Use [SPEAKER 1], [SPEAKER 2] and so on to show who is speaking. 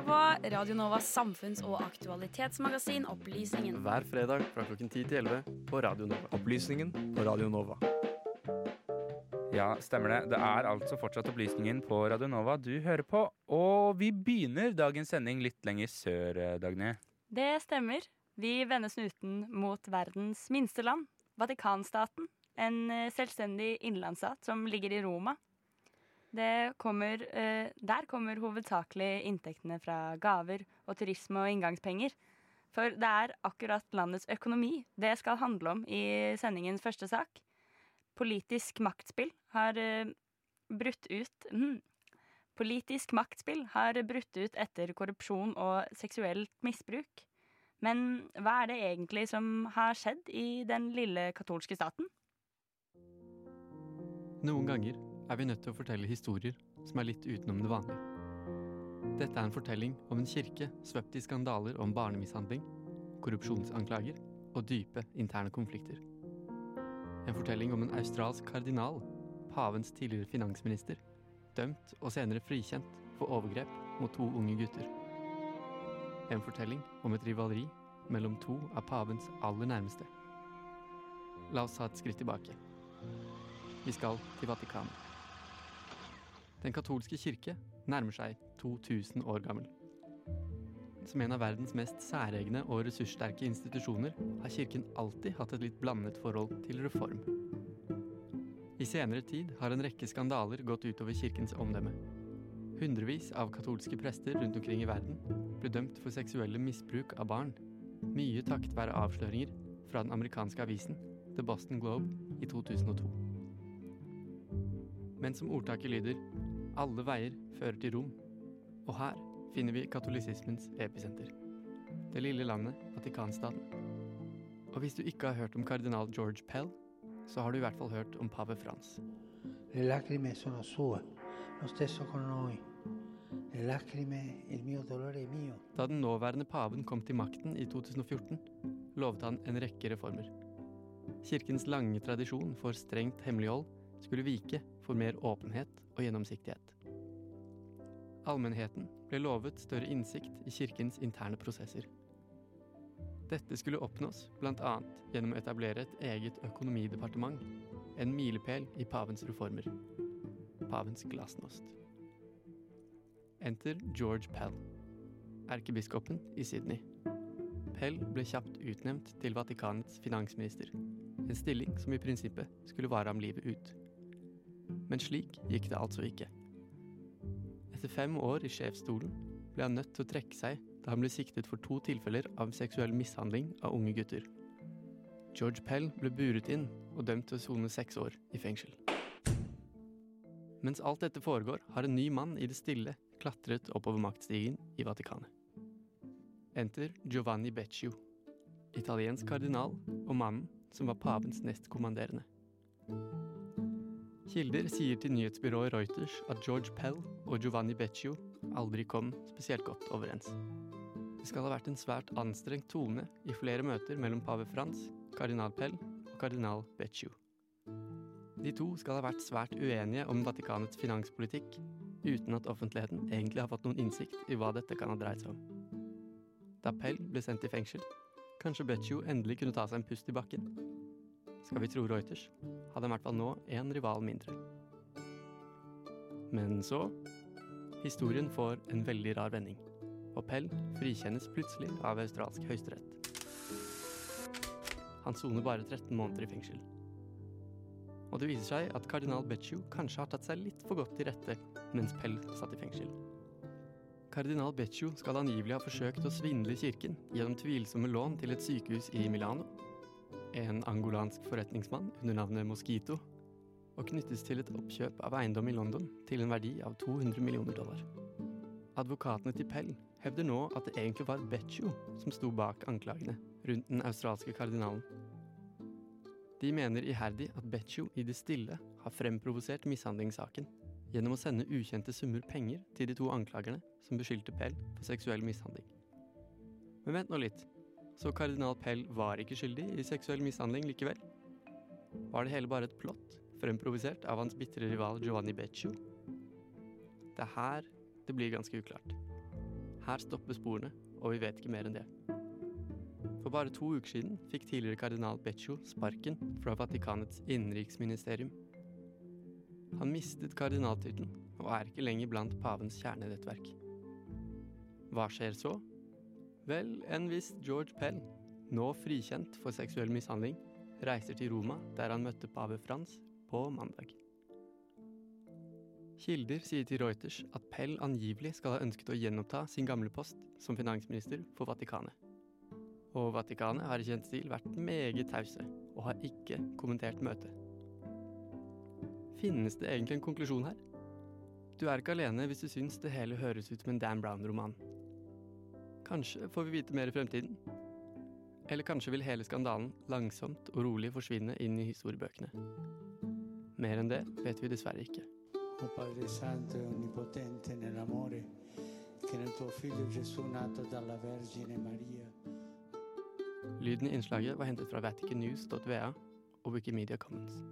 [SPEAKER 1] hører på Radio Novas samfunns- og aktualitetsmagasin Opplysningen.
[SPEAKER 2] Hver fredag fra klokken 10 til 11 på Radio Nova.
[SPEAKER 3] Opplysningen på Radio Nova.
[SPEAKER 4] Ja, stemmer det. Det er altså fortsatt Opplysningen på Radio Nova du hører på. Og vi begynner dagens sending litt lenger sør, eh, Dagny.
[SPEAKER 5] Det stemmer. Vi vender snuten mot verdens minste land, Vatikanstaten. En eh, selvstendig innlandsstat som ligger i Roma. Kommer, eh, der kommer hovedsakelig inntektene fra gaver og turisme og inngangspenger. For det er akkurat landets økonomi det skal handle om i sendingens første sak. Politisk maktspill har eh, brutt ut mm, Politisk maktspill har brutt ut etter korrupsjon og seksuelt misbruk. Men hva er det egentlig som har skjedd i den lille katolske staten?
[SPEAKER 6] Noen ganger er vi nødt til å fortelle historier som er litt utenom det vanlige. Dette er en fortelling om en kirke svøpt i skandaler om barnemishandling, korrupsjonsanklager og dype interne konflikter. En fortelling om en australsk kardinal, pavens tidligere finansminister, dømt og senere frikjent for overgrep mot to unge gutter. En fortelling om et rivaleri mellom to av pavens aller nærmeste. La oss ta et skritt tilbake. Vi skal til Vatikanet. Den katolske kirke nærmer seg 2000 år gammel. Som en av verdens mest særegne og ressurssterke institusjoner har kirken alltid hatt et litt blandet forhold til reform. I senere tid har en rekke skandaler gått utover kirkens omdømme. Hundrevis av katolske prester rundt omkring i verden ble dømt for seksuelle misbruk av barn, mye takket være avsløringer fra den amerikanske avisen The Boston Globe i 2002. Men som ordtaket lyder alle veier fører til Rom. Og her finner vi katolisismens episenter. Det lille landet Vatikanstaten. Og hvis du ikke har hørt om kardinal George Pell, så har du i hvert fall hørt om pave Frans.
[SPEAKER 7] Le lacrime sono sue, lo stesso con noi. Le lacrime, il mio dolore mio.
[SPEAKER 6] Da den nåværende paven kom til makten i 2014, lovet han en rekke reformer. Kirkens lange tradisjon for strengt hemmelighold skulle vike for mer åpenhet og gjennomsiktighet. Allmennheten ble lovet større innsikt i kirkens interne prosesser. Dette skulle oppnås bl.a. gjennom å etablere et eget økonomidepartement, en milepæl i pavens reformer. Pavens glasnost. Enter George Pell, erkebiskopen i Sydney. Pell ble kjapt utnevnt til Vatikanets finansminister, en stilling som i prinsippet skulle vare ham livet ut. Men slik gikk det altså ikke. Etter fem år i sjefsstolen ble han nødt til å trekke seg da han ble siktet for to tilfeller av seksuell mishandling av unge gutter. George Pell ble buret inn og dømt til å sone seks år i fengsel. Mens alt dette foregår, har en ny mann i det stille klatret oppover maktstigen i Vatikanet. Enter Giovanni Beccio, italiensk kardinal og mannen som var pavens nestkommanderende. Kilder sier til nyhetsbyrået Reuters at George Pell og Giovanni Beccio aldri kom spesielt godt overens. Det skal ha vært en svært anstrengt tone i flere møter mellom pave Frans, kardinal Pell og kardinal Beccio. De to skal ha vært svært uenige om Vatikanets finanspolitikk, uten at offentligheten egentlig har fått noen innsikt i hva dette kan ha dreid seg om. Da Pell ble sendt i fengsel, kanskje Beccio endelig kunne ta seg en pust i bakken skal vi tro Reuters, hadde han i hvert fall nå én rival mindre. Men så Historien får en veldig rar vending, og Pell frikjennes plutselig av australsk høyesterett. Han soner bare 13 måneder i fengsel. Og det viser seg at kardinal Becciu kanskje har tatt seg litt for godt til rette mens Pell satt i fengsel. Kardinal Becciu skal angivelig ha forsøkt å svindle kirken gjennom tvilsomme lån til et sykehus i Milano en angolansk forretningsmann under navnet Mosquito, og knyttes til et oppkjøp av eiendom i London til en verdi av 200 millioner dollar. Advokatene til Pell hevder nå at det egentlig var Beccio som sto bak anklagene rundt den australske kardinalen. De mener iherdig at Beccio i det stille har fremprovosert mishandlingssaken gjennom å sende ukjente summer penger til de to anklagerne som beskyldte Pell for seksuell mishandling. Men vent nå litt. Så kardinal Pell var ikke skyldig i seksuell mishandling likevel? Var det hele bare et plott, fremprovisert av hans bitre rival Giovanni Beccio? Det er her det blir ganske uklart. Her stopper sporene, og vi vet ikke mer enn det. For bare to uker siden fikk tidligere kardinal Beccio sparken fra Vatikanets innenriksministerium. Han mistet kardinaltittelen og er ikke lenger blant pavens kjernenettverk. Hva skjer så? Vel, en viss George Pell, nå frikjent for seksuell mishandling, reiser til Roma, der han møtte pave Frans på mandag. Kilder sier til Reuters at Pell angivelig skal ha ønsket å gjenoppta sin gamle post som finansminister for Vatikanet. Og Vatikanet har i kjent stil vært meget tause og har ikke kommentert møtet. Finnes det egentlig en konklusjon her? Du er ikke alene hvis du syns det hele høres ut som en Dan Brown-roman. Kanskje får vi vite mer i fremtiden? Eller kanskje vil hele skandalen langsomt og rolig forsvinne inn i historiebøkene. Mer enn det vet vi dessverre ikke.
[SPEAKER 7] O Padre Santo e Onnipotente nell'amore che nel tuo Figlio Gesù nato dalla Vergine Maria
[SPEAKER 6] Lyden i innslaget var hentet fra vaticannews.va og Wikimedia Commons.